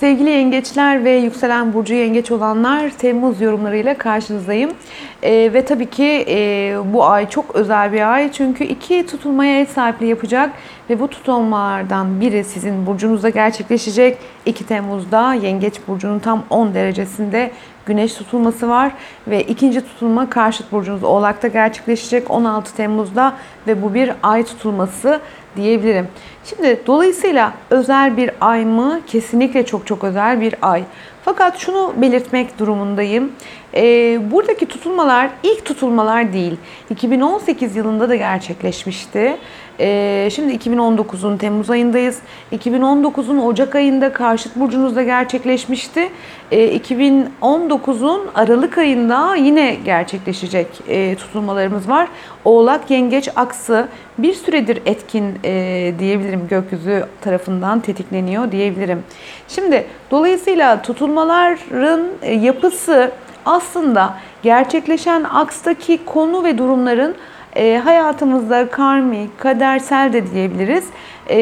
Sevgili yengeçler ve yükselen burcu yengeç olanlar Temmuz yorumlarıyla karşınızdayım. Ee, ve tabii ki e, bu ay çok özel bir ay çünkü iki tutulmaya ev sahipliği yapacak ve bu tutulmalardan biri sizin burcunuzda gerçekleşecek. 2 Temmuz'da yengeç burcunun tam 10 derecesinde güneş tutulması var ve ikinci tutulma karşıt burcunuz Oğlak'ta gerçekleşecek 16 Temmuz'da ve bu bir ay tutulması diyebilirim. Şimdi dolayısıyla özel bir ay mı? Kesinlikle çok çok özel bir ay. Fakat şunu belirtmek durumundayım. Ee, buradaki tutulmalar ilk tutulmalar değil. 2018 yılında da gerçekleşmişti. Ee, şimdi 2019'un Temmuz ayındayız. 2019'un Ocak ayında karşıt burcunuzda gerçekleşmişti. Ee, 2019'un Aralık ayında yine gerçekleşecek e, tutulmalarımız var. Oğlak Yengeç aksı bir süredir etkin e, diyebilirim gökyüzü tarafından tetikleniyor diyebilirim. Şimdi dolayısıyla tutulmaların e, yapısı aslında gerçekleşen akstaki konu ve durumların e, hayatımızda karmik, kadersel de diyebiliriz. E,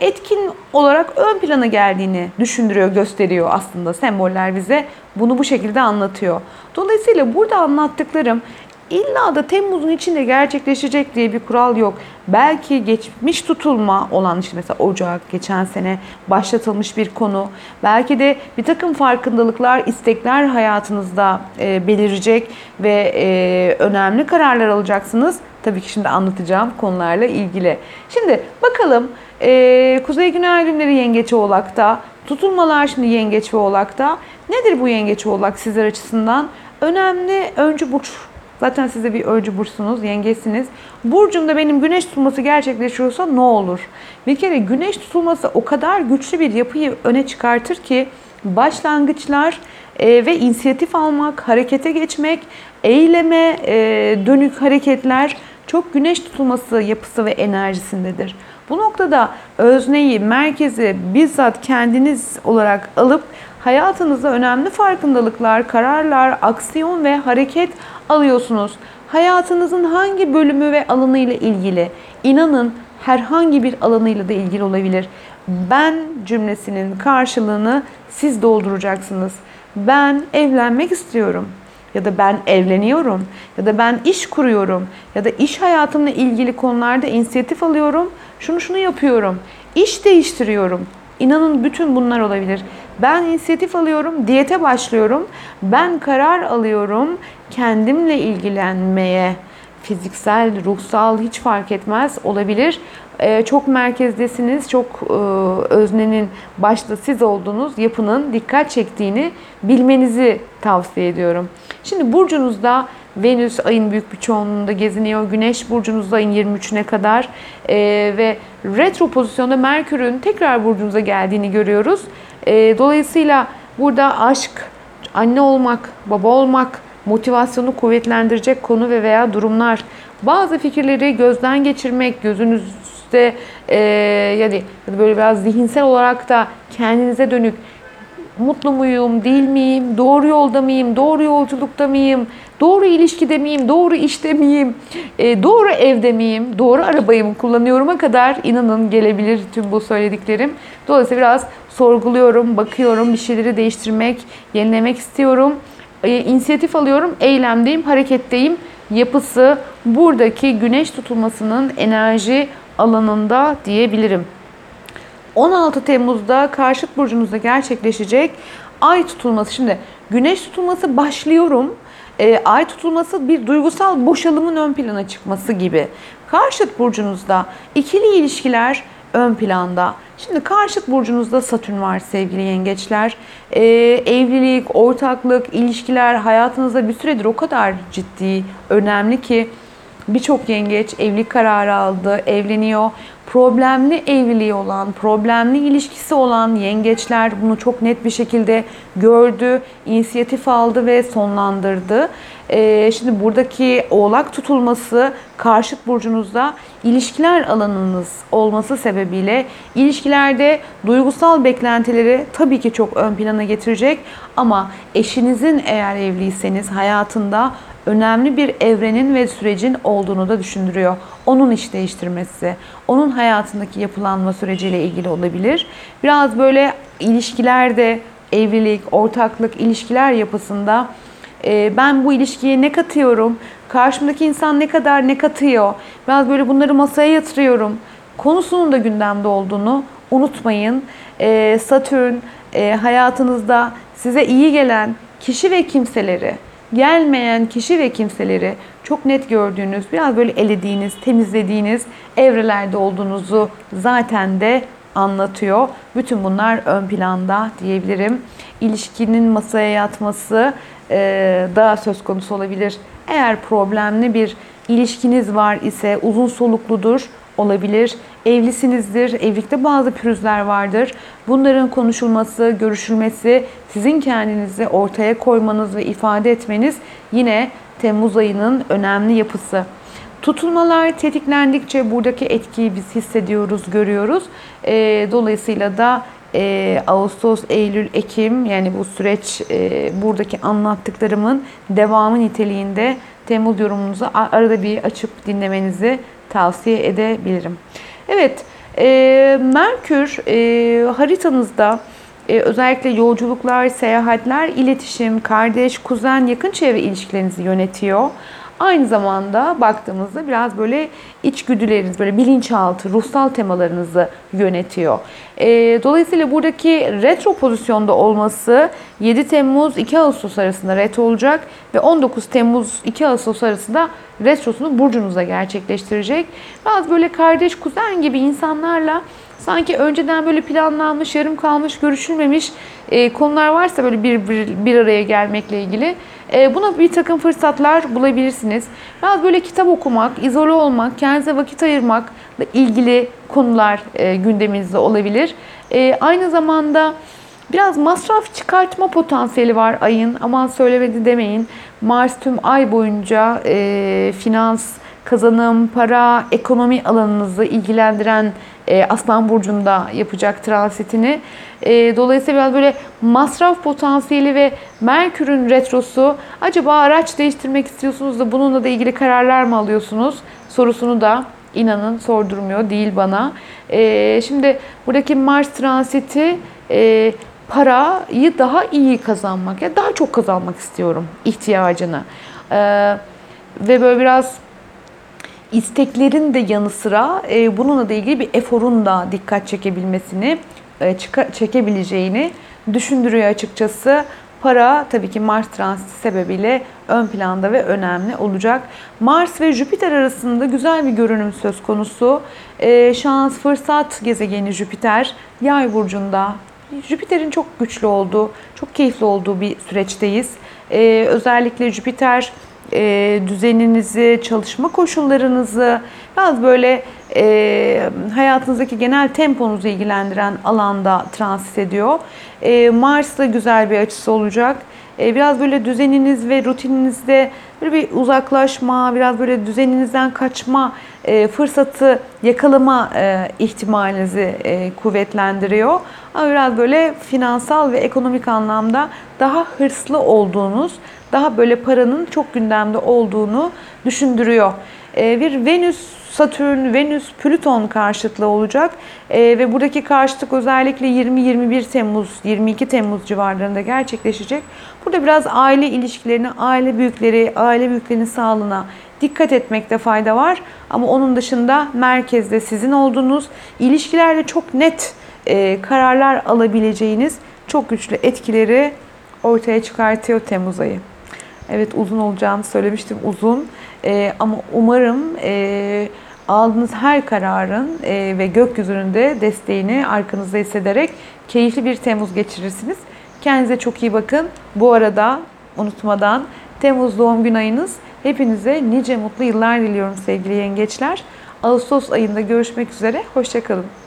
etkin olarak ön plana geldiğini düşündürüyor, gösteriyor aslında semboller bize. Bunu bu şekilde anlatıyor. Dolayısıyla burada anlattıklarım İlla da Temmuz'un içinde gerçekleşecek diye bir kural yok. Belki geçmiş tutulma olan işte mesela Ocak, geçen sene başlatılmış bir konu. Belki de bir takım farkındalıklar, istekler hayatınızda e, belirecek ve e, önemli kararlar alacaksınız. Tabii ki şimdi anlatacağım konularla ilgili. Şimdi bakalım e, Kuzey Güney aydınları Yengeç Oğlak'ta, tutulmalar şimdi Yengeç ve Oğlak'ta. Nedir bu Yengeç Oğlak sizler açısından? Önemli öncü burç Zaten siz de bir öncü burçsunuz, yengesiniz. Burcumda benim güneş tutulması gerçekleşiyorsa ne olur? Bir kere güneş tutulması o kadar güçlü bir yapıyı öne çıkartır ki başlangıçlar e, ve inisiyatif almak, harekete geçmek, eyleme e, dönük hareketler çok güneş tutulması yapısı ve enerjisindedir. Bu noktada özneyi, merkezi bizzat kendiniz olarak alıp hayatınızda önemli farkındalıklar, kararlar, aksiyon ve hareket alıyorsunuz. Hayatınızın hangi bölümü ve alanı ile ilgili? İnanın herhangi bir alanıyla da ilgili olabilir. Ben cümlesinin karşılığını siz dolduracaksınız. Ben evlenmek istiyorum ya da ben evleniyorum ya da ben iş kuruyorum ya da iş hayatımla ilgili konularda inisiyatif alıyorum. Şunu şunu yapıyorum. İş değiştiriyorum. İnanın bütün bunlar olabilir. Ben inisiyatif alıyorum, diyete başlıyorum. Ben karar alıyorum kendimle ilgilenmeye. Fiziksel, ruhsal hiç fark etmez olabilir. Ee, çok merkezdesiniz, çok e, öznenin başta siz olduğunuz yapının dikkat çektiğini bilmenizi tavsiye ediyorum. Şimdi burcunuzda Venüs ayın büyük bir çoğunluğunda geziniyor. Güneş burcunuzda ayın 23'üne kadar e, ve retro pozisyonda Merkür'ün tekrar burcunuza geldiğini görüyoruz. E, dolayısıyla burada aşk, anne olmak, baba olmak, motivasyonu kuvvetlendirecek konu ve veya durumlar. Bazı fikirleri gözden geçirmek, gözünüzde e, yani böyle biraz zihinsel olarak da kendinize dönük mutlu muyum, değil miyim, doğru yolda mıyım, doğru yolculukta mıyım, doğru ilişkide miyim, doğru işte miyim, e, doğru evde miyim, doğru arabayı mı kullanıyorum'a kadar inanın gelebilir tüm bu söylediklerim. Dolayısıyla biraz sorguluyorum, bakıyorum, bir şeyleri değiştirmek, yenilemek istiyorum. E, inisiyatif alıyorum, eylemdeyim, hareketteyim. Yapısı buradaki güneş tutulmasının enerji alanında diyebilirim. 16 Temmuz'da karşıt burcunuzda gerçekleşecek ay tutulması. Şimdi güneş tutulması başlıyorum. E, ay tutulması bir duygusal boşalımın ön plana çıkması gibi. Karşıt burcunuzda ikili ilişkiler ön planda. Şimdi karşıt burcunuzda Satürn var sevgili yengeçler. Ee, evlilik, ortaklık, ilişkiler hayatınızda bir süredir o kadar ciddi, önemli ki birçok yengeç evlilik kararı aldı, evleniyor problemli evliliği olan, problemli ilişkisi olan yengeçler bunu çok net bir şekilde gördü, inisiyatif aldı ve sonlandırdı. Ee, şimdi buradaki oğlak tutulması karşıt burcunuzda ilişkiler alanınız olması sebebiyle ilişkilerde duygusal beklentileri tabii ki çok ön plana getirecek ama eşinizin eğer evliyseniz hayatında önemli bir evrenin ve sürecin olduğunu da düşündürüyor. Onun iş değiştirmesi, onun hayatındaki yapılanma süreciyle ilgili olabilir. Biraz böyle ilişkilerde evlilik, ortaklık, ilişkiler yapısında e, ben bu ilişkiye ne katıyorum, karşımdaki insan ne kadar ne katıyor, biraz böyle bunları masaya yatırıyorum konusunun da gündemde olduğunu unutmayın. E, Satürn e, hayatınızda size iyi gelen kişi ve kimseleri, gelmeyen kişi ve kimseleri çok net gördüğünüz, biraz böyle elediğiniz, temizlediğiniz evrelerde olduğunuzu zaten de anlatıyor. Bütün bunlar ön planda diyebilirim. İlişkinin masaya yatması e, da söz konusu olabilir. Eğer problemli bir ilişkiniz var ise uzun solukludur olabilir. Evlisinizdir, evlilikte bazı pürüzler vardır. Bunların konuşulması, görüşülmesi, sizin kendinizi ortaya koymanız ve ifade etmeniz yine Temmuz ayının önemli yapısı. Tutulmalar tetiklendikçe buradaki etkiyi biz hissediyoruz, görüyoruz. E, dolayısıyla da e, Ağustos, Eylül, Ekim yani bu süreç e, buradaki anlattıklarımın devamı niteliğinde Temmuz yorumunuzu arada bir açıp dinlemenizi tavsiye edebilirim. Evet, e, Merkür e, haritanızda e, özellikle yolculuklar, seyahatler, iletişim, kardeş, kuzen, yakın çevre ilişkilerinizi yönetiyor. Aynı zamanda baktığımızda biraz böyle içgüdüleriniz, böyle bilinçaltı, ruhsal temalarınızı yönetiyor. E, dolayısıyla buradaki retro pozisyonda olması 7 Temmuz 2 Ağustos arasında retro olacak ve 19 Temmuz 2 Ağustos arasında retrosunu burcunuza gerçekleştirecek. Biraz böyle kardeş, kuzen gibi insanlarla sanki önceden böyle planlanmış, yarım kalmış, görüşülmemiş e, konular varsa böyle bir, bir, bir araya gelmekle ilgili e, buna bir takım fırsatlar bulabilirsiniz. Biraz böyle kitap okumak, izole olmak, kendinize vakit ayırmakla ilgili konular e, gündeminizde olabilir. E, aynı zamanda biraz masraf çıkartma potansiyeli var ayın. Aman söylemedi demeyin. Mars tüm ay boyunca e, finans, kazanım, para, ekonomi alanınızı ilgilendiren e, Aslan Burcu'nda yapacak transitini. E, dolayısıyla biraz böyle masraf potansiyeli ve Merkür'ün retrosu acaba araç değiştirmek istiyorsunuz da bununla da ilgili kararlar mı alıyorsunuz sorusunu da inanın sordurmuyor değil bana. E, şimdi buradaki Mars transiti parayı daha iyi kazanmak, ya daha çok kazanmak istiyorum ihtiyacını. Ve böyle biraz isteklerin de yanı sıra e, bununla da ilgili bir eforun da dikkat çekebilmesini, e, çıka, çekebileceğini düşündürüyor açıkçası. Para tabii ki Mars transiti sebebiyle ön planda ve önemli olacak. Mars ve Jüpiter arasında güzel bir görünüm söz konusu. E, şans, fırsat gezegeni Jüpiter yay burcunda. Jüpiter'in çok güçlü olduğu, çok keyifli olduğu bir süreçteyiz. E, özellikle Jüpiter e, düzeninizi, çalışma koşullarınızı, biraz böyle e, hayatınızdaki genel temponuzu ilgilendiren alanda transit ediyor. E, Mars'la güzel bir açısı olacak. E, biraz böyle düzeniniz ve rutininizde böyle bir uzaklaşma, biraz böyle düzeninizden kaçma e, fırsatı yakalama e, ihtimalinizi e, kuvvetlendiriyor. Ama biraz böyle finansal ve ekonomik anlamda daha hırslı olduğunuz, daha böyle paranın çok gündemde olduğunu düşündürüyor. Ee, bir Venüs, Satürn, Venüs, Plüton karşıtlığı olacak. Ee, ve buradaki karşıtlık özellikle 20-21 Temmuz, 22 Temmuz civarlarında gerçekleşecek. Burada biraz aile ilişkilerine, aile büyükleri, aile büyüklerinin sağlığına dikkat etmekte fayda var. Ama onun dışında merkezde sizin olduğunuz, ilişkilerde çok net e, kararlar alabileceğiniz çok güçlü etkileri ortaya çıkartıyor Temmuz ayı. Evet uzun olacağını söylemiştim uzun e, ama umarım e, aldığınız her kararın e, ve gökyüzünün de desteğini arkanızda hissederek keyifli bir Temmuz geçirirsiniz. Kendinize çok iyi bakın. Bu arada unutmadan Temmuz doğum gün ayınız. Hepinize nice mutlu yıllar diliyorum sevgili yengeçler. Ağustos ayında görüşmek üzere. Hoşçakalın.